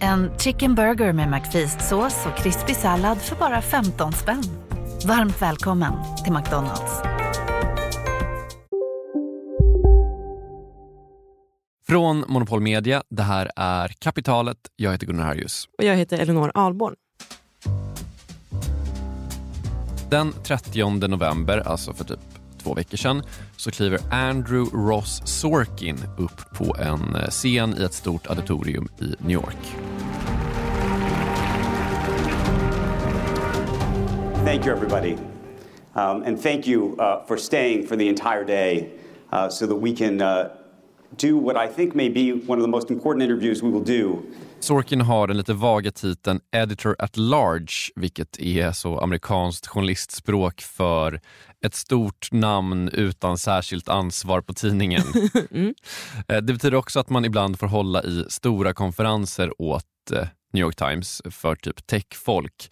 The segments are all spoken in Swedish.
En chicken burger med McFeast-sås och krispig sallad för bara 15 spänn. Varmt välkommen till McDonalds. Från Monopol Media, det här är Kapitalet. Jag heter Gunnar Harjus. Och jag heter Elinor Alborn. Den 30 november, alltså för typ två veckor sedan, så kliver Andrew Ross Sorkin upp på en scen i ett stort auditorium i New York. Thank you, everybody. Um, and thank you uh, for staying for the entire day uh, so that we can uh, do what I think may be one of the most important interviews we will do. Sorkin har den lite vaga titeln Editor at Large, vilket är så amerikanskt journalistspråk för ett stort namn utan särskilt ansvar på tidningen. mm. Det betyder också att man ibland får hålla i stora konferenser åt eh, New York Times för typ techfolk.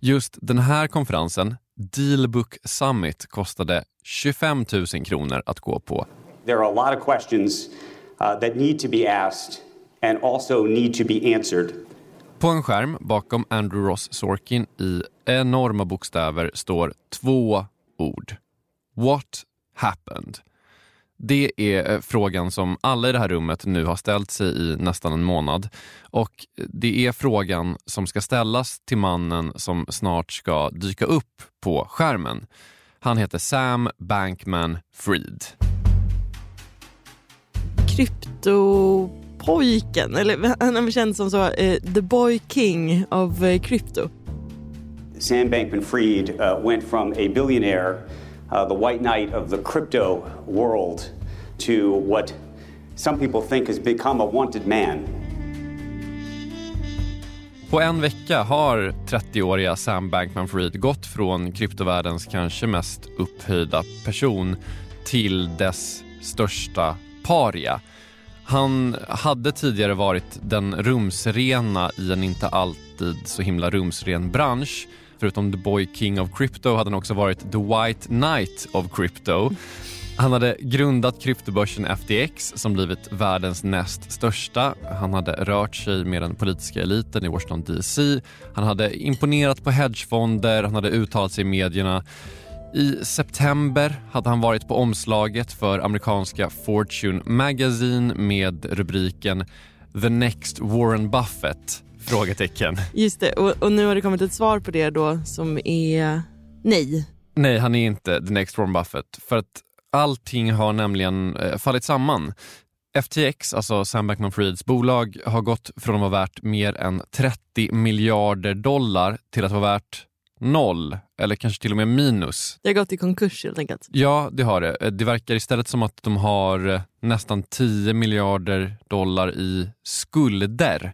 Just den här konferensen, Dealbook Summit, kostade 25 000 kronor att gå på. There are a lot of questions uh, that need to be asked and also need to be answered. På en skärm bakom Andrew Ross Sorkin i enorma bokstäver står två ord. What happened? Det är eh, frågan som alla i det här rummet nu har ställt sig i nästan en månad. Och det är frågan som ska ställas till mannen som snart ska dyka upp på skärmen. Han heter Sam Bankman-Fried. Kryptopojken, eller han är känd som så, uh, the boy king of uh, crypto. Sam Bankman-Fried uh, went from a billionaire uh, the white knight of the crypto world to what some people think has become a wanted man. På en vecka har 30-åriga Sam Bankman-Fried gått från kryptovärldens kanske mest upphöjda person till dess största paria. Han hade tidigare varit den rumsrena i en inte alltid så himla rumsren bransch Förutom The Boy King of Crypto hade han också varit The White Knight of Crypto. Han hade grundat kryptobörsen FTX som blivit världens näst största. Han hade rört sig med den politiska eliten i Washington DC. Han hade imponerat på hedgefonder, han hade uttalat sig i medierna. I september hade han varit på omslaget för amerikanska Fortune Magazine med rubriken “The Next Warren Buffett” Frågetecken. Just det, och, och, nu har det kommit ett svar på det då som är nej. Nej, han är inte the next Warren Buffett. För att allting har nämligen eh, fallit samman. FTX, alltså Sam Bankman-Frieds bolag, har gått från att vara värt mer än 30 miljarder dollar till att vara värt noll eller kanske till och med minus. Det har gått i konkurs helt enkelt. Ja, det har det. Det verkar istället som att de har eh, nästan 10 miljarder dollar i skulder.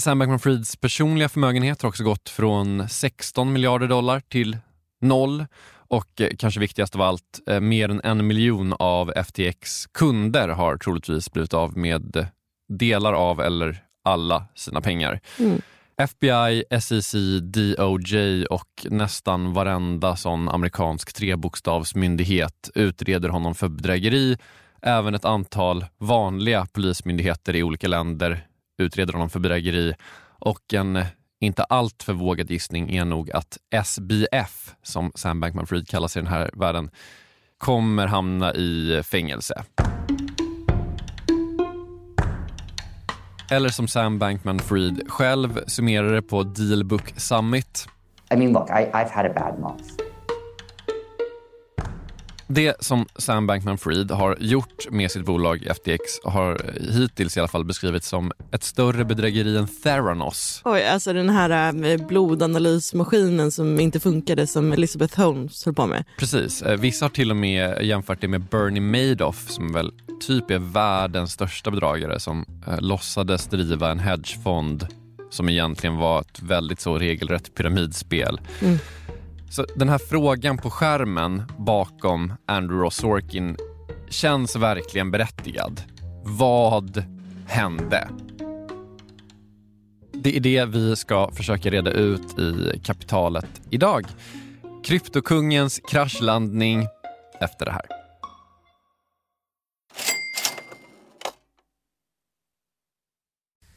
Sam Bankman-Frieds personliga förmögenhet har också gått från 16 miljarder dollar till noll och eh, kanske viktigast av allt, eh, mer än en miljon av FTX kunder har troligtvis blivit av med delar av eller alla sina pengar. Mm. FBI, SEC, DOJ och nästan varenda sån amerikansk trebokstavsmyndighet utreder honom för bedrägeri. Även ett antal vanliga polismyndigheter i olika länder utreder honom för bedrägeri och en inte allt för vågad gissning är nog att SBF, som Sam Bankman-Fried kallas i den här världen, kommer hamna i fängelse. Eller som Sam Bankman-Fried själv summerar det på Dealbook Summit. I mean, look, I, I've had a bad month. Det som Sam Bankman-Fried har gjort med sitt bolag FTX har hittills i alla fall beskrivits som ett större bedrägeri än Theranos. Oj, alltså den här eh, blodanalysmaskinen som inte funkade som Elizabeth Holmes höll på med. Precis. Eh, vissa har till och med jämfört det med Bernie Madoff som väl typ är världens största bedragare som eh, låtsades driva en hedgefond som egentligen var ett väldigt så regelrätt pyramidspel. Så den här frågan på skärmen bakom Andrew Ross Sorkin känns verkligen berättigad. Vad hände? Det är det vi ska försöka reda ut i kapitalet idag. Kryptokungens kraschlandning efter det här.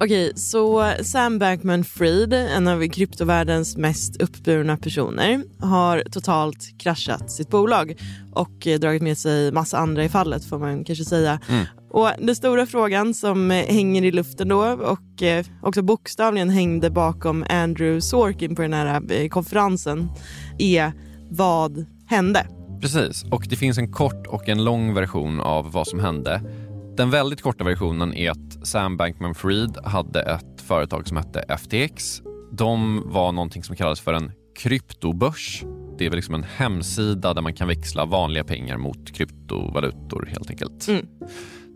Okej, så Sam Bankman-Fried, en av kryptovärldens mest uppburna personer, har totalt kraschat sitt bolag och dragit med sig massa andra i fallet får man kanske säga. Mm. Och Den stora frågan som hänger i luften då och eh, också bokstavligen hängde bakom Andrew Sorkin på den här eh, konferensen är vad hände? Precis, och det finns en kort och en lång version av vad som hände. Den väldigt korta versionen är att Sam Bankman-Fried hade ett företag som hette FTX. De var någonting som kallades för en kryptobörs. Det är väl liksom en hemsida där man kan växla vanliga pengar mot kryptovalutor helt enkelt. Mm.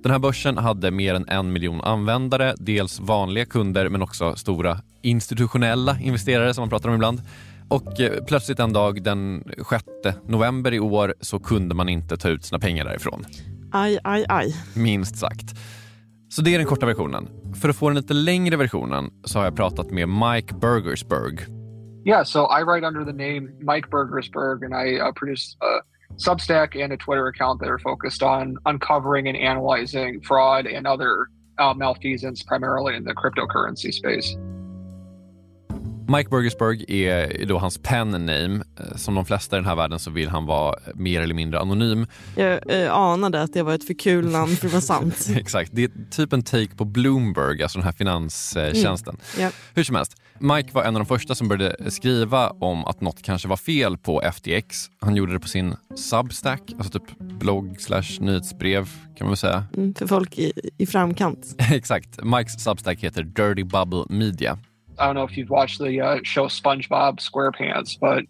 Den här börsen hade mer än en miljon användare, dels vanliga kunder men också stora institutionella investerare som man pratar om ibland. Och eh, plötsligt en dag den 6 november i år så kunde man inte ta ut sina pengar därifrån. Aj, aj, aj. Minst sagt. Så det är den korta versionen. För att få den lite längre versionen så har jag pratat med Mike Burgersberg. Yeah, so I write under the name Mike Burgersberg and I uh, produce a Substack and a Twitter account that are focused on uncovering and analyzing fraud and other uh, malfeasance primarily in the cryptocurrency space. Mike Burgersberg är då hans pen name. Eh, som de flesta i den här världen så vill han vara mer eller mindre anonym. Jag eh, anade att det var ett för kul namn för att vara sant. Exakt, det är typ en take på Bloomberg, alltså den här finanstjänsten. Mm. Yeah. Hur som helst, Mike var en av de första som började skriva om att något kanske var fel på FTX. Han gjorde det på sin Substack, alltså typ blogg slash nyhetsbrev kan man väl säga. Mm, för folk i, i framkant. Exakt, Mikes Substack heter Dirty Bubble Media. I don't know if you've watched the uh, show SpongeBob SquarePants, but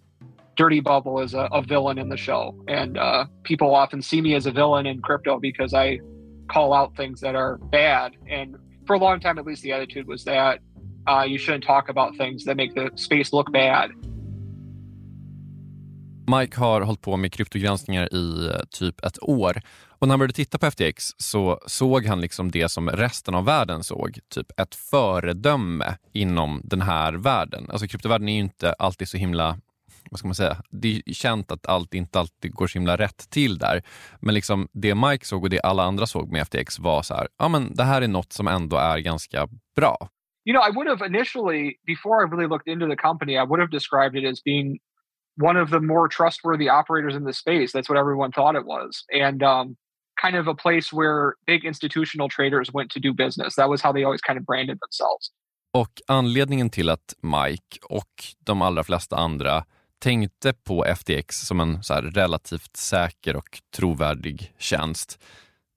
Dirty Bubble is a, a villain in the show, and uh, people often see me as a villain in crypto because I call out things that are bad. And for a long time, at least, the attitude was that uh, you shouldn't talk about things that make the space look bad. Mike har hållit på med kryptogranskningar i eh, typ ett år och när han började titta på FTX så såg han liksom det som resten av världen såg, typ ett föredöme inom den här världen. Alltså kryptovärlden är ju inte alltid så himla vad ska man säga, det är känt att allt inte alltid går så himla rätt till där. Men liksom det Mike såg och det alla andra såg med FTX var så här, ja men det här är något som ändå är ganska bra. You know, I would have initially, before I really looked into the company, I would have described it as being one of the more trustworthy operators in the space. That's what everyone thought it was. And um, kind of a place where big institutional traders went to do business. That was how they always kind of branded themselves. Och anledningen till att Mike och de allra flesta andra tänkte på FTX som en så relativt säker och trovärdig tjänst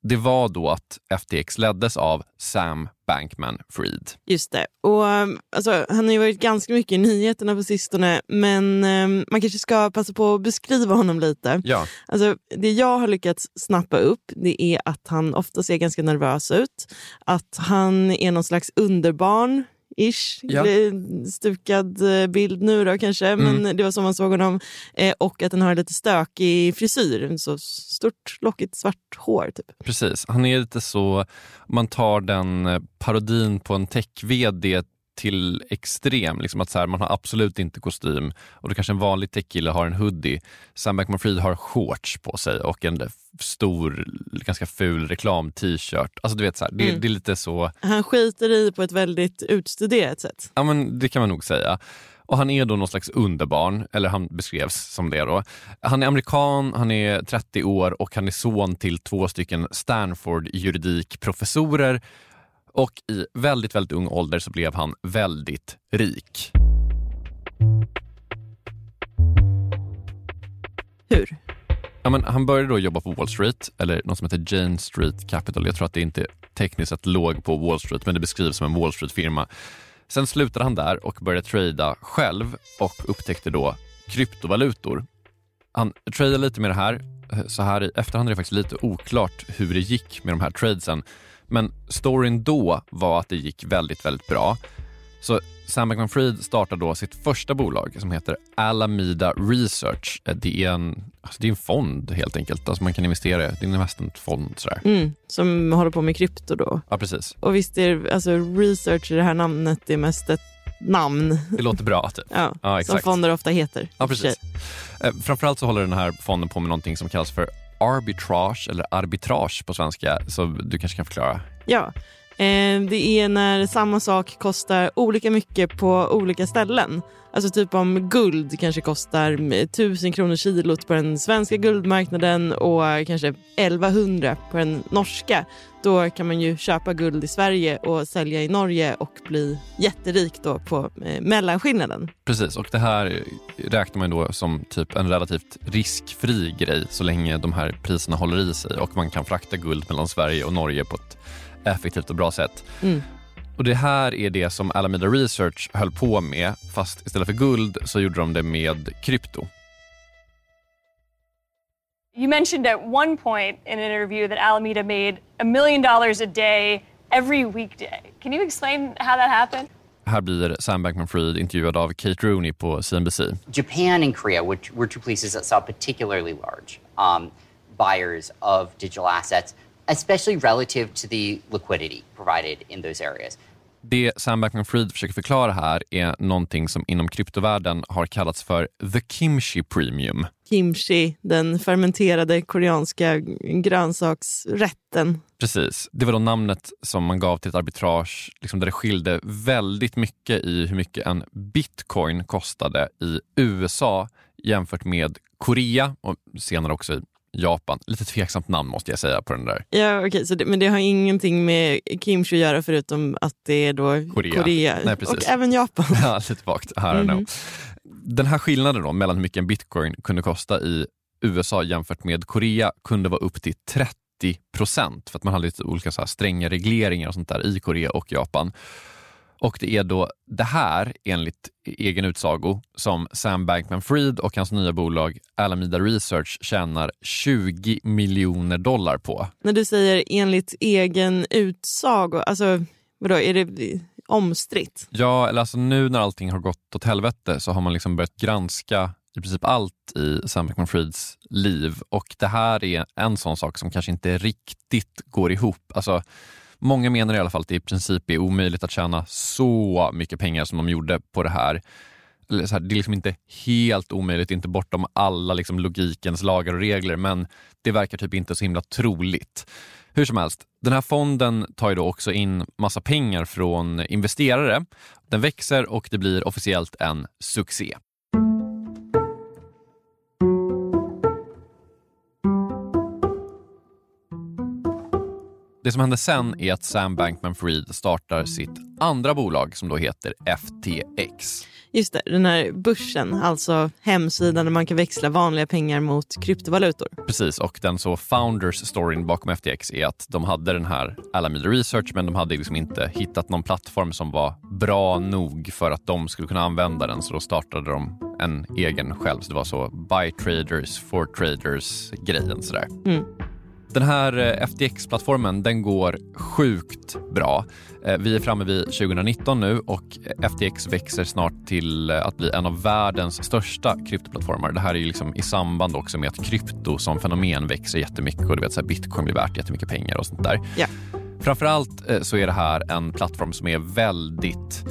det var då att FTX leddes av Sam Bankman-Fried. Just det. Och, um, alltså, han har ju varit ganska mycket i nyheterna på sistone men um, man kanske ska passa på att beskriva honom lite. Ja. Alltså, det jag har lyckats snappa upp det är att han ofta ser ganska nervös ut. Att han är någon slags underbarn ish. Ja. Stukad eh, bild nu då kanske, mm. men det var så man såg honom. Eh, och att den har lite stökig frisyr, så stort lockigt svart hår. Typ. Precis, han är lite så, man tar den eh, parodin på en tech-vd till extrem. Liksom att så här, man har absolut inte kostym och då kanske en vanlig techkille har en hoodie. Sam Bankman-Fried har shorts på sig och en stor, ganska ful reklam-t-shirt. Alltså du vet, så här, det, mm. det, är lite så... Han skiter i på ett väldigt utstuderat sätt. Ja men det kan man nog säga. Och han är då någon slags underbarn, eller han beskrevs som det då. Han är amerikan, han är 30 år och han är son till två stycken Stanford juridikprofessorer och i väldigt, väldigt ung ålder så blev han väldigt rik. Hur? Ja, men han började då jobba på Wall Street, eller något som heter Jane Street Capital. Jag tror att det inte tekniskt sett låg på Wall Street, men det beskrivs som en Wall Street-firma. Sen slutade han där och började trada själv och upptäckte då kryptovalutor. Han tradade lite med det här. Så här i efterhand är det faktiskt lite oklart hur det gick med de här tradesen. Men storyn då var att det gick väldigt, väldigt bra. Så Sam Bankman-Fried startar då sitt första bolag som heter Alameda Research. Eh, det är en, alltså det är en fond helt enkelt. Alltså man kan investera i. Det är en investmentfond. Sådär. Mm, som håller på med krypto då. Ja, precis. Och visst är alltså research i det här namnet det är mest ett namn. Det låter bra. Typ. Ja, ja exakt. Som fonder ofta heter. Ja, precis. Eh, framförallt så håller den här fonden på med någonting som kallas för arbitrage, eller arbitrage på svenska, så du kanske kan förklara? Ja, eh, det är när samma sak kostar olika mycket på olika ställen. Alltså typ om guld kanske kostar 1000 kronor kilot på den svenska guldmarknaden och kanske 1100 på den norska. Då kan man ju köpa guld i Sverige och sälja i Norge och bli jätterik då på eh, mellanskillnaden. Precis, och det här räknar man då som typ en relativt riskfri grej så länge de här priserna håller i sig och man kan frakta guld mellan Sverige och Norge på ett effektivt och bra sätt. Mm. Och Det här är det som Alameda Research höll på med fast istället för guld så gjorde de det med krypto. You mentioned at one point in an interview that Alameda made a million dollars a day every weekday. Can you explain how that happened? Här blir Sam Bankman-Fried intervjuad av Kate Rooney på CNBC. Japan and Korea which were two places that saw particularly large um, buyers of digital assets especially relative to the liquidity provided in those areas. Det Sam Bankman-Fried försöker förklara här är någonting som inom kryptovärlden har kallats för the kimchi premium. Kimchi, den fermenterade koreanska grönsaksrätten. Precis. Det var då namnet som man gav till ett arbitrage liksom där det skilde väldigt mycket i hur mycket en bitcoin kostade i USA jämfört med Korea och senare också i Japan. Lite tveksamt namn måste jag säga på den där. Ja, okay, så det, men det har ingenting med kimchi att göra förutom att det är då Korea, Korea. Nej, och även Japan. ja, lite vagt. Mm. Den här skillnaden då mellan hur mycket en bitcoin kunde kosta i USA jämfört med Korea kunde vara upp till 30 procent för att man hade lite olika så stränga regleringar och sånt där i Korea och Japan. Och det är då det här, enligt egen utsago, som Sam Bankman-Fried och hans nya bolag Alameda Research tjänar 20 miljoner dollar på. När du säger enligt egen utsago, alltså vadå, är det omstritt? Ja, eller alltså nu när allting har gått åt helvete så har man liksom börjat granska i princip allt i Sam Bankman-Frieds liv och det här är en sån sak som kanske inte riktigt går ihop. Alltså, Många menar i alla fall att det i princip är omöjligt att tjäna så mycket pengar som de gjorde på det här. det är liksom inte helt omöjligt, inte bortom alla liksom logikens lagar och regler, men det verkar typ inte så himla troligt. Hur som helst, den här fonden tar ju då också in massa pengar från investerare. Den växer och det blir officiellt en succé. Det som hände sen är att Sam Bankman-Fried startar sitt andra bolag som då heter FTX. Just det, den här börsen, alltså hemsidan där man kan växla vanliga pengar mot kryptovalutor. Precis, och den så founders storyn bakom FTX är att de hade den här Alameda Research men de hade liksom inte hittat någon plattform som var bra nog för att de skulle kunna använda den så då startade de en egen själv. Så det var så buy traders for traders grejen sådär. Mm. Den här eh, FTX-plattformen den går sjukt bra. Eh, Vi är framme vid 2019 nu och FTX växer snart till eh, att bli en av världens största kryptoplattformar. Det här är ju liksom i samband också med att krypto som fenomen växer jättemycket och du vet så här, bitcoin blir värt jättemycket pengar och sånt där. Ja. Framförallt eh, så är det här en plattform som är väldigt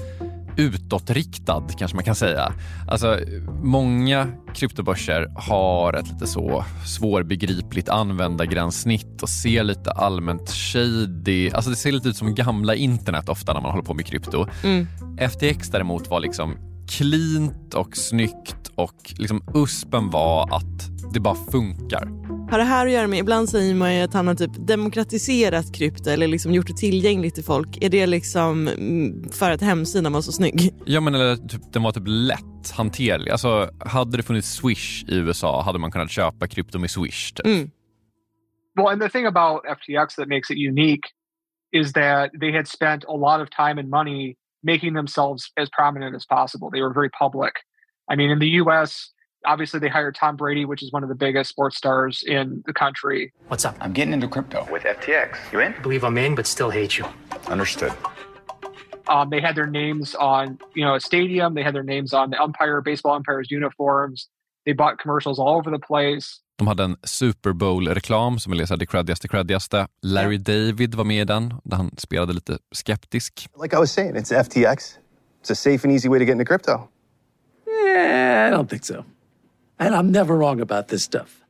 utåtriktad kanske man kan säga. Alltså, många kryptobörser har ett lite så svårbegripligt användargränssnitt och ser lite allmänt shady, alltså det ser lite ut som gamla internet ofta när man håller på med krypto. Mm. FTX däremot var liksom cleant och snyggt och liksom uspen var att det bara funkar. Har det här att göra med, ibland säger man ju att han har typ demokratiserat krypto eller liksom gjort det tillgängligt till folk. Är det liksom mm, för att hemsidan var så snygg? Ja men eller typ, den var typ lätt hanterlig. Alltså hade det funnits Swish i USA hade man kunnat köpa krypto med Swish. Typ. Mm. Well, and the thing about FTX that makes it unique is that they had spent a lot of time and money making themselves as prominent as possible. They were very public. I mean, in the US, obviously they hired Tom Brady, which is one of the biggest sports stars in the country. What's up? I'm getting into crypto. With FTX. You in? I believe I'm in, but still hate you. Understood. Um, they had their names on, you know, a stadium. They had their names on the umpire, baseball umpires' uniforms. They bought commercials all over the place. De hade en Super Bowl-reklam som är så här, det creddigaste creddigaste. Larry David var med i den, där han spelade lite skeptisk. Like I was saying, it's FTX. It's a safe and easy way to get into crypto. Yeah, I don't think so. And I'm never wrong about this stuff.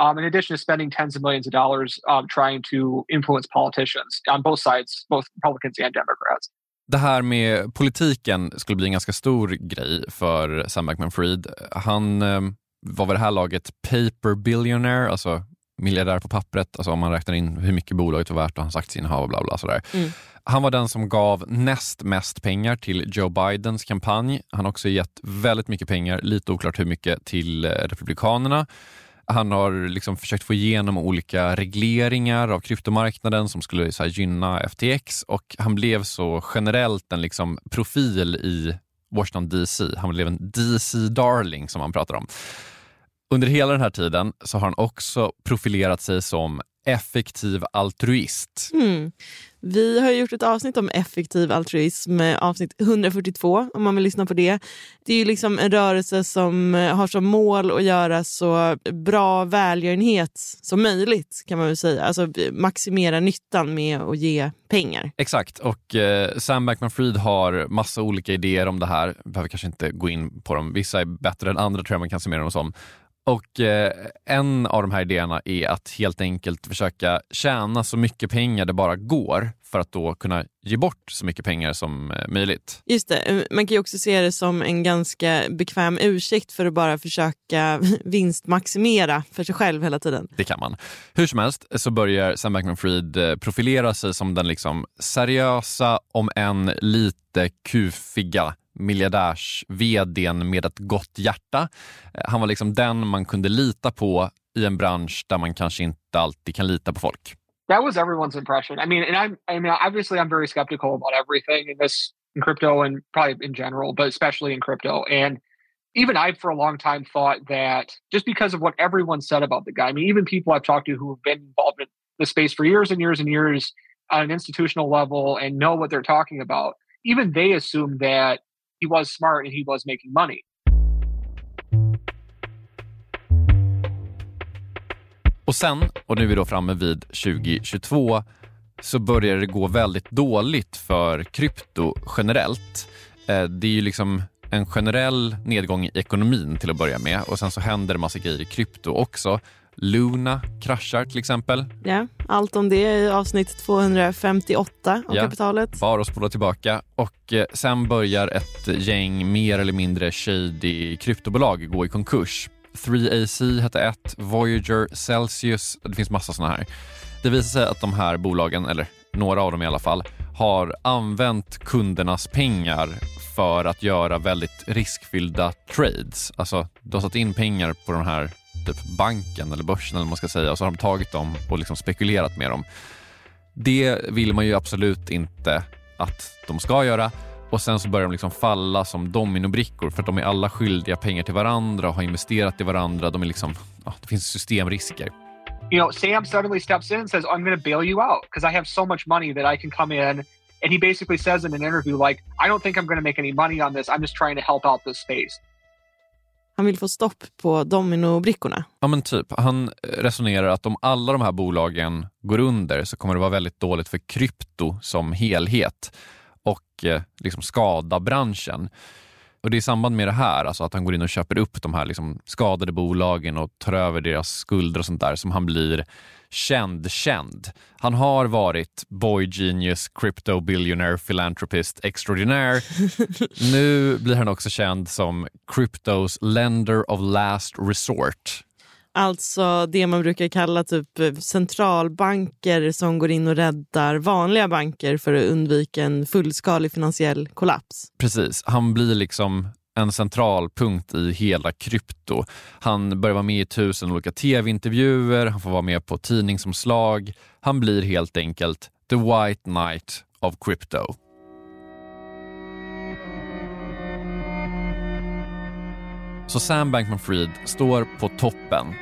Um, in addition to spending tens of millions of dollars um, trying to influence politicians on both sides, both Republicans and Democrats. Det här med politiken skulle bli en ganska stor grej för Sam Bankman-Fried. Han eh, var vid det här laget paper billionaire, alltså miljardär på pappret, alltså om man räknar in hur mycket bolaget var värt och hans aktieinnehav och bla bla sådär. Mm. Han var den som gav näst mest pengar till Joe Bidens kampanj. Han har också gett väldigt mycket pengar, lite oklart hur mycket, till eh, Republikanerna. Han har liksom försökt få igenom olika regleringar av kryptomarknaden som skulle så gynna FTX och han blev så generellt en liksom profil i Washington DC. Han blev en DC-darling som man pratar om. Under hela den här tiden så har han också profilerat sig som effektiv altruist. Mm. Vi har gjort ett avsnitt om effektiv altruism, eh, avsnitt 142 om man vill lyssna på det. Det är ju liksom en rörelse som eh, har som mål att göra så bra välgörenhet som möjligt kan man väl säga. Alltså maximera nyttan med att ge pengar. Exakt, och eh, Sam Bankman-Fried har massa olika idéer om det här. Behöver kanske inte gå in på dem. Vissa är bättre än andra tror jag man kan summera dem som. Och eh, en av de här idéerna är att helt enkelt försöka tjäna så mycket pengar det bara går för att då kunna ge bort så mycket pengar som eh, möjligt. Just det, eh, man kan ju också se det som en ganska bekväm ursäkt för att bara försöka vinstmaximera för sig själv hela tiden. Det kan man. Hur som helst så börjar Sam Bankman-Fried eh, profilera sig som den liksom seriösa, om än lite kufiga miljardärs vdn med ett gott hjärta. Eh, Han var liksom den man kunde lita på i en bransch där man kanske inte alltid kan lita på folk. That was everyone's impression. I mean, and I'm, I mean, obviously, I'm very skeptical about everything in this, in crypto, and probably in general, but especially in crypto. And even I, for a long time, thought that just because of what everyone said about the guy, I mean, even people I've talked to who have been involved in the space for years and years and years on an institutional level and know what they're talking about, even they assumed that he was smart and he was making money. Och sen, och nu är vi då framme vid 2022, så börjar det gå väldigt dåligt för krypto generellt. Eh, det är ju liksom en generell nedgång i ekonomin till att börja med och sen så händer det massa grejer i krypto också. Luna kraschar till exempel. Ja, allt om det i avsnitt 258 av Ja. kapitalet. Bara att spola tillbaka. Och eh, sen börjar ett gäng mer eller mindre shady kryptobolag gå i konkurs. 3AC hette ett, Voyager, Celsius, det finns massa såna här. Det visar sig att de här bolagen, eller några av dem i alla fall, har använt kundernas pengar för att göra väldigt riskfyllda trades. Alltså, de har satt in pengar på den här typ banken eller börsen eller man ska säga och så har de tagit dem och liksom spekulerat med dem. Det vill man ju absolut inte att de ska göra och sen så börjar de liksom falla som dominobrickor för att de är alla skyldiga pengar till varandra och har investerat i varandra. De är liksom, ja, det finns systemrisker. You know, Sam suddenly steps in and says, I'm going to bail you out because I have so much money that I can come in. And he basically says in an interview, like, I don't think I'm going to make any money on this. I'm just trying to help out this space. Han vill få stopp på dominobrickorna. Ja men typ. Han resonerar att om alla de här bolagen går under så kommer det vara väldigt dåligt för krypto som helhet och eh, liksom skada branschen. Och Det är i samband med det här, alltså att han går in och köper upp de här liksom skadade bolagen och tar över deras skulder och sånt där som han blir känd känd. Han har varit boy genius, crypto billionaire, philanthropist extraordinaire. nu blir han också känd som cryptos lender of last resort. Alltså det man brukar kalla typ eh, centralbanker som går in och räddar vanliga banker för att undvika en fullskalig finansiell kollaps. Precis, han blir liksom en central punkt i hela krypto. Han börjar vara med i tusen olika tv-intervjuer, han får vara med på tidningsomslag. Han blir helt enkelt the white knight of crypto. Så Sam Bankman-Fried står på toppen.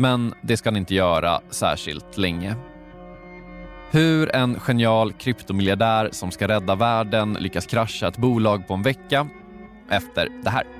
Men det ska han inte göra särskilt länge. Hur en genial kryptomiljardär som ska rädda världen lyckas krascha ett bolag på en vecka efter det här.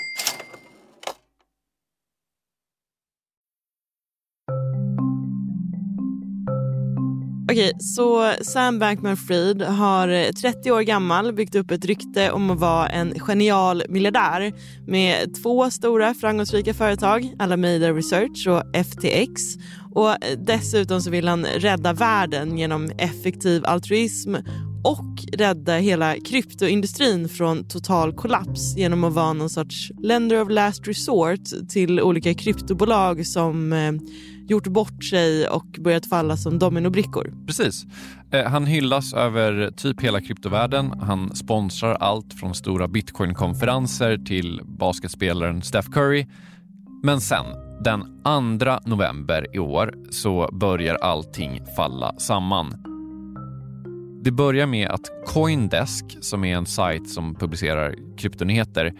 Okej, så Sam Bankman-Fried har 30 år gammal byggt upp ett rykte om att vara en genial miljardär med två stora framgångsrika företag, Alameda Research och FTX. Och dessutom så vill han rädda världen genom effektiv altruism och rädda hela kryptoindustrin från total kollaps genom att vara någon sorts lender of last resort till olika kryptobolag som eh, gjort bort sig och börjat falla som dominobrickor. Precis. Eh, han hyllas över typ hela kryptovärlden. Han sponsrar allt från stora bitcoinkonferenser till basketspelaren Steph Curry. Men sen, den 2 november i år, så börjar allting falla samman. Det börjar med att Coindesk, som är en sajt som publicerar kryptonyheter,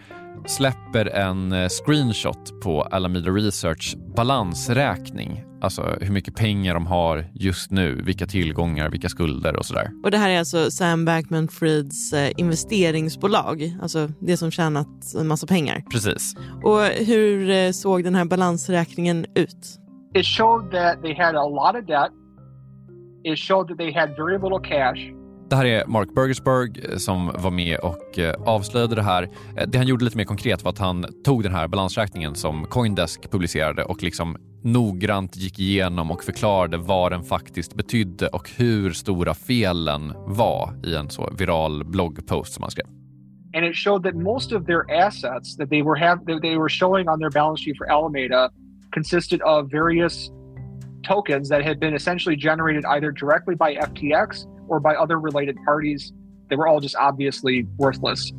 släpper en eh, screenshot på Alameda Research balansräkning. Alltså hur mycket pengar de har just nu, vilka tillgångar, vilka skulder och sådär. Och det här är alltså Sam Bankman-Frieds eh, investeringsbolag, alltså det som tjänat en massa pengar. Precis. Och hur eh, såg den här balansräkningen ut? It showed that they had a lot of debt. It showed that they had very little cash. Det här är Mark Burgersberg eh, som var med och eh, avslöjade det här. Eh, det han gjorde lite mer konkret var att han tog den här balansräkningen som Coindesk publicerade och liksom noggrant gick igenom och förklarade vad den faktiskt betydde och hur stora felen var i en så viral bloggpost som han skrev. And it showed that most of their assets that they were have that they were showing on their balance sheet for Alameda consisted of various tokens that had been essentially generated either directly by FTX or by other related parties. They were all just obviously worthless.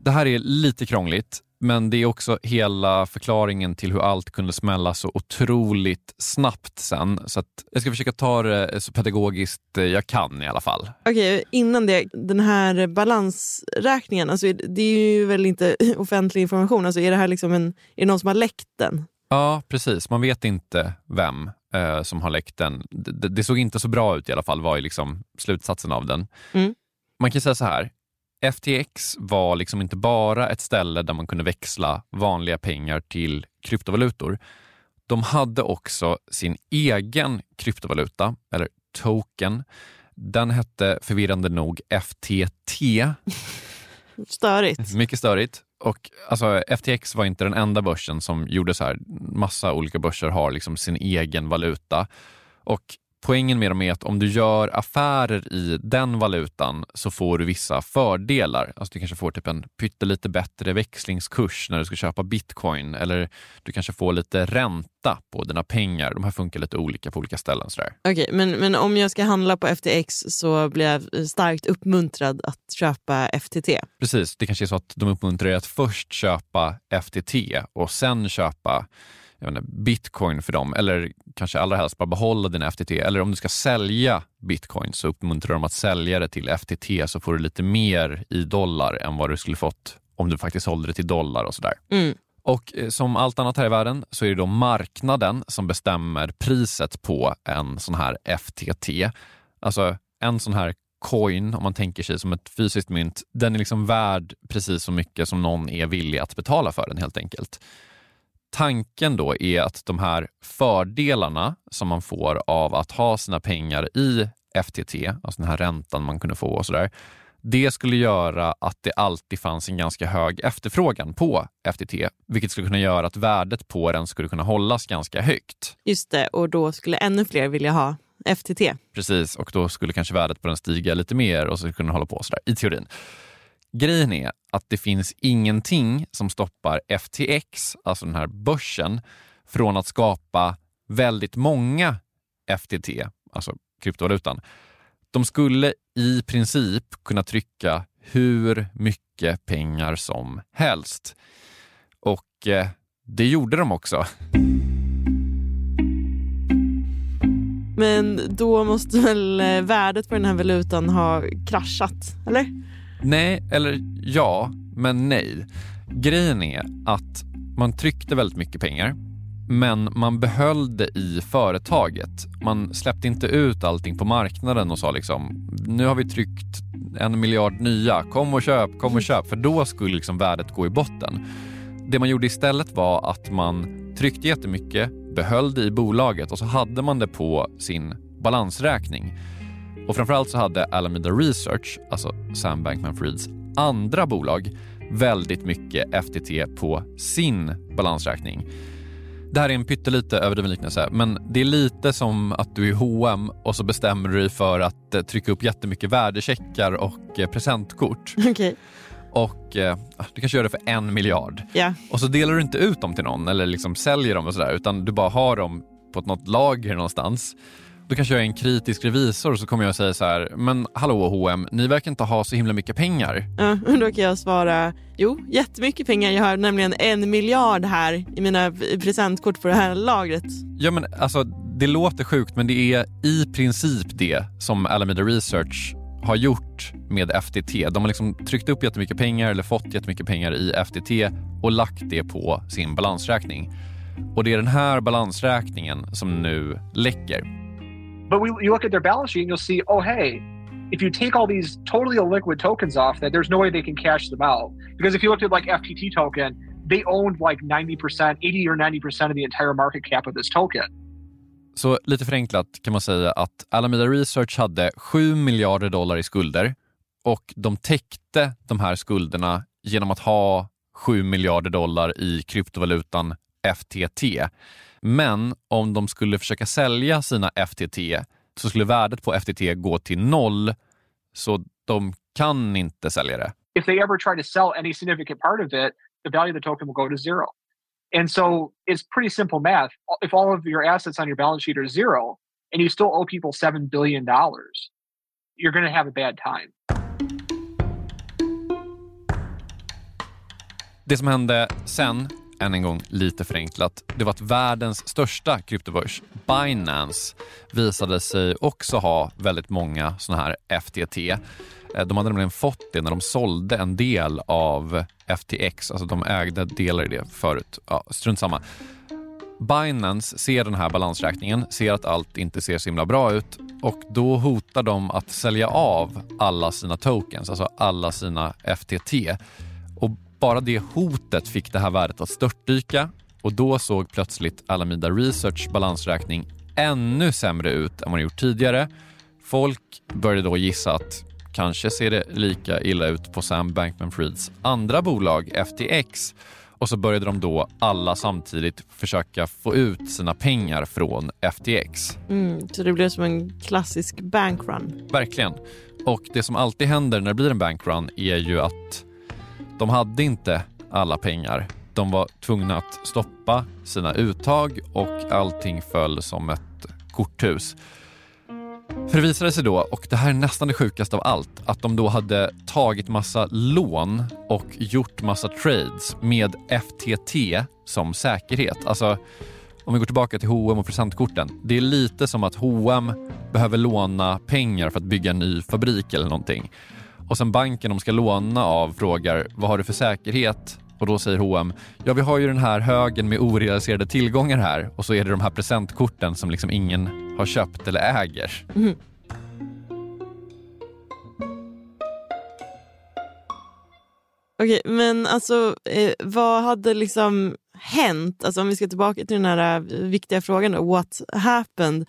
Det här är lite krångligt, men det är också hela förklaringen till hur allt kunde smälla så otroligt snabbt sen. Så att jag ska försöka ta det så pedagogiskt jag kan i alla fall. Okej, innan det, den här balansräkningen, alltså det är ju väl inte offentlig information? Alltså är det här liksom en, är det någon som har läckt den? Ja, precis. Man vet inte vem eh, som har läckt den. Det, det, såg inte så bra ut i alla fall, var ju liksom slutsatsen av den. Mm. Man kan säga så här, FTX var liksom inte bara ett ställe där man kunde växla vanliga pengar till kryptovalutor. De hade också sin egen kryptovaluta, eller token. Den hette förvirrande nog FTT. Störigt. Mycket störigt. Och alltså, FTX var inte den enda börsen som gjorde så här. Massa olika börser har liksom sin egen valuta. Och poängen med dem är att om du gör affärer i den valutan så får du vissa fördelar. Alltså du kanske får typ en pyttelite bättre växlingskurs när du ska köpa bitcoin eller du kanske får lite ränta på dina pengar. De här funkar lite olika på olika ställen. Okej, okay, men, men om jag ska handla på FTX så blir jag starkt uppmuntrad att köpa FTT? Precis, det kanske är så att de uppmuntrar dig att först köpa FTT och sen köpa jag inte, bitcoin för dem eller kanske allra helst bara behålla din FTT. Eller om du ska sälja bitcoin så uppmuntrar de att sälja det till FTT så får du lite mer i dollar än vad du skulle fått om du faktiskt sålde det till dollar och sådär. Mm. Och eh, som allt annat här i världen så är det då marknaden som bestämmer priset på en sån här FTT. Alltså en sån här coin, om man tänker sig som ett fysiskt mynt, den är liksom värd precis så mycket som någon är villig att betala för den helt enkelt tanken då är att de här fördelarna som man får av att ha sina pengar i FTT, alltså den här räntan man kunde få och sådär, det skulle göra att det alltid fanns en ganska hög efterfrågan på FTT, vilket skulle kunna göra att värdet på den skulle kunna hållas ganska högt. Just det, och då skulle ännu fler vilja ha FTT. Precis, och då skulle kanske värdet på den stiga lite mer och så skulle den hålla på sådär, i teorin. Grejen är att det finns ingenting som stoppar FTX, alltså den här börsen, från att skapa väldigt många FTT, alltså kryptovalutan. De skulle i princip kunna trycka hur mycket pengar som helst. Och eh, det gjorde de också. Men då måste väl eh, värdet på den här valutan ha kraschat, eller? Nej, eller ja, men nej. Grejen är att man tryckte väldigt mycket pengar, men man behöll det i företaget. Man släppte inte ut allting på marknaden och sa liksom nu har vi tryckt en miljard nya, kom och köp, kom och köp, för då skulle liksom värdet gå i botten. Det man gjorde istället var att man tryckte jättemycket, behöll det i bolaget och så hade man det på sin balansräkning. Och framförallt så hade Alameda Research, alltså Sam Bankman-Frieds andra bolag, väldigt mycket FTT på sin balansräkning. Det här är en pyttelite överdriven liknelse, men det är lite som att du är H&M och så bestämmer du dig för att eh, trycka upp jättemycket värdecheckar och eh, presentkort. Okay. Och eh, du kanske gör det för en miljard. Yeah. Och så delar du inte ut dem till någon eller liksom säljer dem och sådär, utan du bara har dem på något lager någonstans. Då kanske jag är en kritisk revisor och så kommer jag säga så här, men hallå H&M, ni verkar inte ha så himla mycket pengar. Ja, då kan jag svara, jo jättemycket pengar, jag har nämligen en miljard här i mina presentkort på det här lagret. Ja men alltså det låter sjukt men det är i princip det som Alameda Research har gjort med FTT. De har liksom tryckt upp jättemycket pengar eller fått jättemycket pengar i FTT och lagt det på sin balansräkning. Och det är den här balansräkningen som nu läcker. But we, you look at their balance sheet and you'll see, oh, hey, if you take all these totally illiquid tokens off that, there's no way they can cash them out. Because if you looked at like FTT token, they owned like 90%, 80 or 90% of the entire market cap of this token. Så lite förenklat kan man säga att Alameda Research hade 7 miljarder dollar i skulder och de täckte de här skulderna genom att ha 7 miljarder dollar i kryptovalutan FTT. Men om de skulle försöka sälja sina FTT så skulle värdet på FTT gå till noll, så de kan inte sälja det. If they ever try to sell any significant part of it, the value of the token will go to zero. And so it's pretty simple math. If all of your assets on your balance sheet are zero and you still owe people $7 billion, you're going to have a bad time. Det som hände sen än en gång lite förenklat, det var att världens största kryptobörs, Binance, visade sig också ha väldigt många sådana här FTT. Eh, de hade nämligen fått det när de sålde en del av FTX, alltså de ägde delar i det förut. Ja, strunt samma. Binance ser den här balansräkningen, ser att allt inte ser så himla bra ut och då hotar de att sälja av alla sina tokens, alltså alla sina FTT. Och bara det hotet fick det här värdet att störtdyka och då såg plötsligt Alameda Research balansräkning ännu sämre ut än vad det gjort tidigare. Folk började då gissa att kanske ser det lika illa ut på Sam Bankman-Frieds andra bolag FTX och så började de då alla samtidigt försöka få ut sina pengar från FTX. Mm, så det blev som en klassisk bankrun. Verkligen. Och det som alltid händer när det blir en bankrun är ju att de hade inte alla pengar. De var tvungna att stoppa sina uttag och allting föll som ett korthus. För det visade sig då, och det här är nästan det sjukaste av allt, att de då hade tagit massa lån och gjort massa trades med FTT som säkerhet. Alltså, om vi går tillbaka till H&M och presentkorten. Det är lite som att H&M behöver låna pengar för att bygga en ny fabrik eller någonting och sen banken de ska låna av frågar vad har du för säkerhet? Och då säger H&M ja vi har ju den här högen med orealiserade tillgångar här och så är det de här presentkorten som liksom ingen har köpt eller äger. Mm. Okej, men alltså eh, vad hade liksom hänt? Alltså om vi ska tillbaka till den här eh, viktiga frågan då, what happened?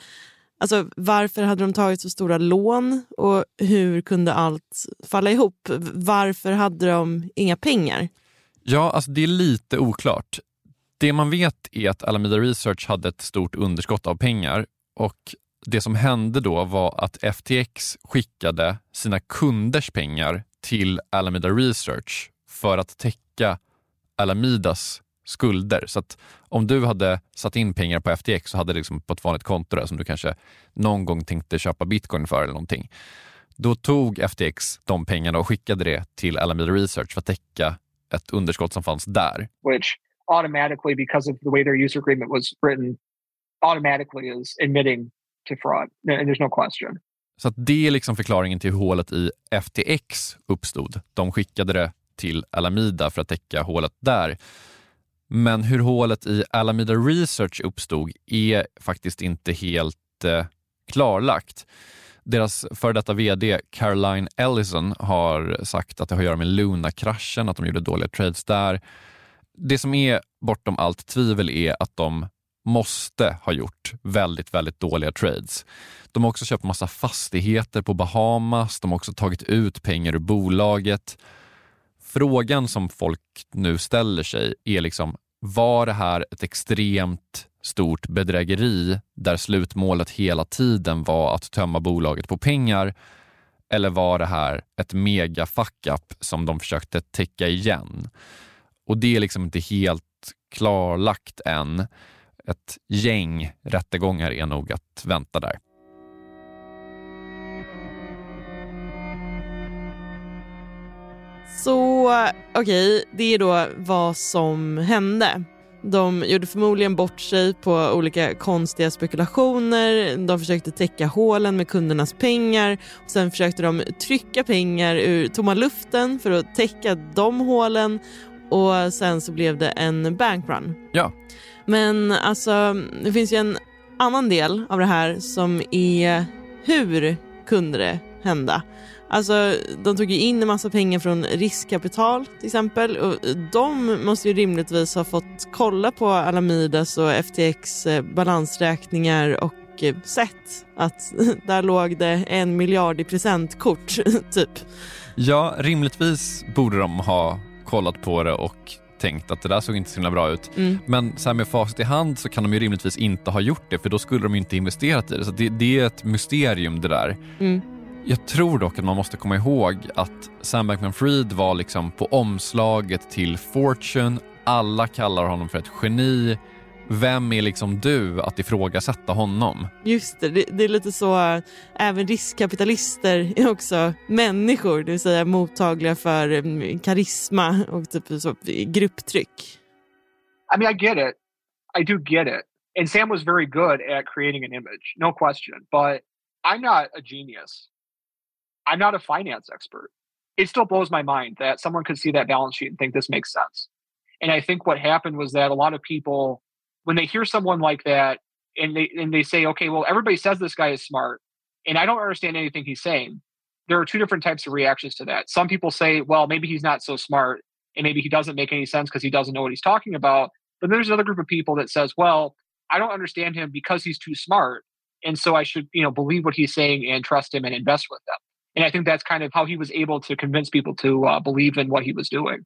Alltså, varför hade de tagit så stora lån och hur kunde allt falla ihop? Varför hade de inga pengar? Ja, alltså det är lite oklart. Det man vet är att Alameda Research hade ett stort underskott av pengar och det som hände då var att FTX skickade sina kunders pengar till Alameda Research för att täcka Alamidas skulder. Så att om du hade satt in pengar på FTX så hade det liksom på ett vanligt konto där, som du kanske någon gång tänkte köpa bitcoin för eller någonting. Då tog FTX de pengarna och skickade det till Alameda Research för att täcka ett underskott som fanns där. Which automatically, because of the way their user agreement was written, automatically is admitting to fraud. There's no question. Så det är liksom förklaringen till hur hålet i FTX uppstod. De skickade det till Alameda för att täcka hålet där. Men hur hålet i Alameda Research uppstod är faktiskt inte helt eh, klarlagt. Deras före detta VD Caroline Ellison har sagt att det har att göra med Luna-kraschen, att de gjorde dåliga trades där. Det som är bortom allt tvivel är att de måste ha gjort väldigt, väldigt dåliga trades. De har också köpt massa fastigheter på Bahamas, de har också tagit ut pengar ur bolaget. Frågan som folk nu ställer sig är liksom, var det här ett extremt stort bedrägeri där slutmålet hela tiden var att tömma bolaget på pengar? Eller var det här ett mega fuck-up som de försökte täcka igen? Och det är liksom inte helt klarlagt än. Ett gäng rättegångar är nog att vänta där. Så okej, okay, det är då vad som hände. De gjorde förmodligen bort sig på olika konstiga spekulationer. De försökte täcka hålen med kundernas pengar. Och sen försökte de trycka pengar ur tomma luften för att täcka de hålen. Och sen så blev det en bankrun. Ja. Men alltså, det finns ju en annan del av det här som är hur kunde det hända? Alltså, de tog ju in en massa pengar från riskkapital till exempel och de måste ju rimligtvis ha fått kolla på Alamidas och FTX eh, balansräkningar och eh, sett att där låg det en miljard i presentkort, typ. Ja, rimligtvis borde de ha kollat på det och tänkt att det där såg inte så himla bra ut. Mm. Men så här med facit i hand så kan de ju rimligtvis inte ha gjort det för då skulle de ju inte investerat i det. Så det, det är ett mysterium det där. Mm. Jag tror dock att man måste komma ihåg att Sam Bankman-Fried var liksom på omslaget till Fortune. Alla kallar honom för ett geni. Vem är liksom du att ifrågasätta honom? Just det, det, det är lite så, även riskkapitalister är också människor, det vill säga mottagliga för mm, karisma och typ så, grupptryck. I mean, I get it. I do get it. And Sam was very good at creating an image, no question. But I'm not a genius. I'm not a finance expert. It still blows my mind that someone could see that balance sheet and think this makes sense. And I think what happened was that a lot of people, when they hear someone like that and they and they say, okay, well, everybody says this guy is smart, and I don't understand anything he's saying. There are two different types of reactions to that. Some people say, well, maybe he's not so smart, and maybe he doesn't make any sense because he doesn't know what he's talking about. But there's another group of people that says, well, I don't understand him because he's too smart, and so I should, you know, believe what he's saying and trust him and invest with them. And I think that's kind of how he was able to convince people to uh, believe in what he was doing.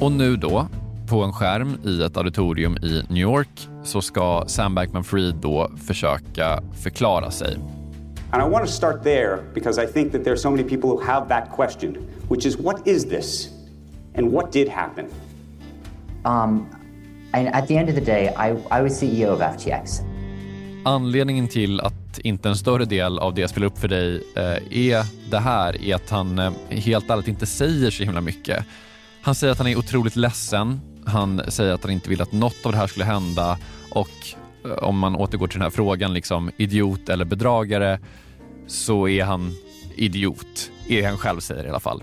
Och nu då, på en skärm i ett auditorium i New York så ska Sam Bankman-Fried då försöka förklara sig. And I want to start there because I think that there are so many people who have that question, which is what is this and what did happen? Um, and at the end of the day, I, I was CEO of FTX. Anledningen till att inte en större del av det jag spelar upp för dig eh, är det här, är att han eh, helt ärligt inte säger så himla mycket. Han säger att han är otroligt ledsen. Han säger att han inte vill att något av det här skulle hända och eh, om man återgår till den här frågan, liksom idiot eller bedragare, så är han idiot. Är han själv säger i alla fall.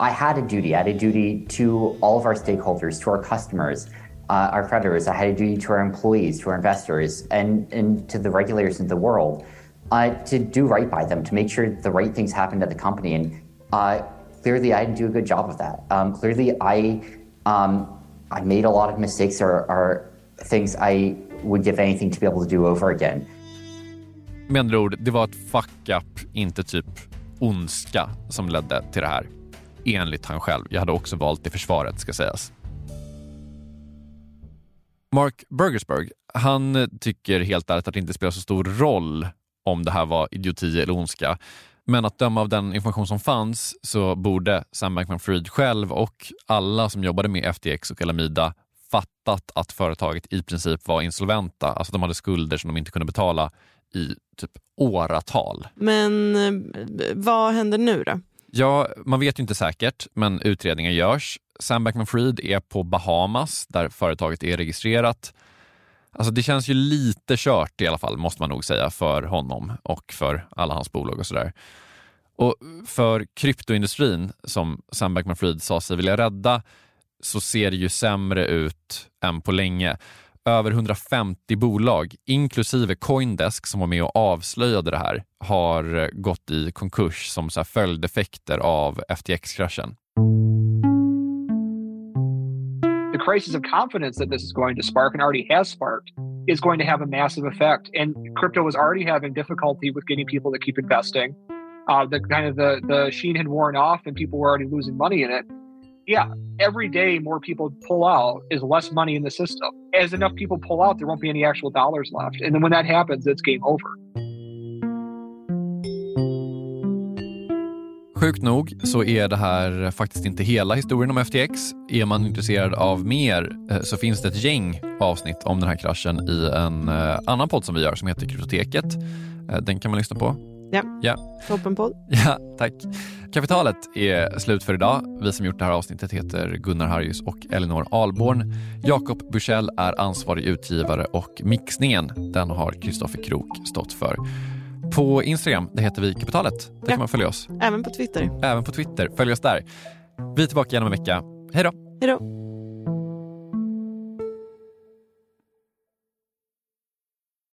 I had a duty. I had a duty to all of our stakeholders, to our customers, uh, our creditors. I had a duty to our employees, to our investors, and, and to the regulators in the world uh, to do right by them, to make sure the right things happened at the company. And uh, clearly, I didn't do a good job of that. Um, clearly, I um, I made a lot of mistakes or, or things I would give anything to be able to do over again. Med andra ord, det var ett fuck-up, inte typ ondska som ledde till det här. Enligt han själv. Jag hade också valt det försvaret, ska sägas. Mark Burgersberg, han tycker helt ärligt att det inte spelar så stor roll om det här var idioti eller ondska. Men att döma av den information som fanns så borde Sam Bankman-Fried själv och alla som jobbade med FTX och Alameda fattat att företaget i princip var insolventa. Alltså de hade skulder som de inte kunde betala i typ åratal. Men eh, vad händer nu då? Ja, man vet ju inte säkert, men utredningar görs. Sam Bankman-Fried är på Bahamas där företaget är registrerat. Alltså det känns ju lite kört i alla fall, måste man nog säga, för honom och för alla hans bolag och sådär. Och för kryptoindustrin, som Sam Bankman-Fried sa sig vilja rädda, så ser det ju sämre ut än på länge. Över 150 bolag, inklusive Coindesk som var med och avslöjade det här, har gått i konkurs som så följdeffekter av FTX-kraschen. Crisis of confidence that this is going to spark and already has sparked is going to have a massive effect. And crypto was already having difficulty with getting people to keep investing. Uh, the kind of the the sheen had worn off and people were already losing money in it. Yeah, every day more people pull out is less money in the system. As enough people pull out, there won't be any actual dollars left. And then when that happens, it's game over. Sjukt nog så är det här faktiskt inte hela historien om FTX. Är man intresserad av mer eh, så finns det ett gäng avsnitt om den här kraschen i en eh, annan podd som vi gör som heter Kryptoteket. Eh, den kan man lyssna på. Ja, Ja, toppenpodd. ja tack. Kapitalet är slut för idag. Vi som gjort det här avsnittet heter Gunnar Harjus och Elinor Alborn. Jakob Bursell är ansvarig utgivare och mixningen den har Kristoffer Krook stått för. På Instagram, det heter vi Kapitalet. Där kan man följa oss. Även på Twitter. Även på Twitter. Följ oss där. Vi är tillbaka igen om en vecka. Hej då! Hej då!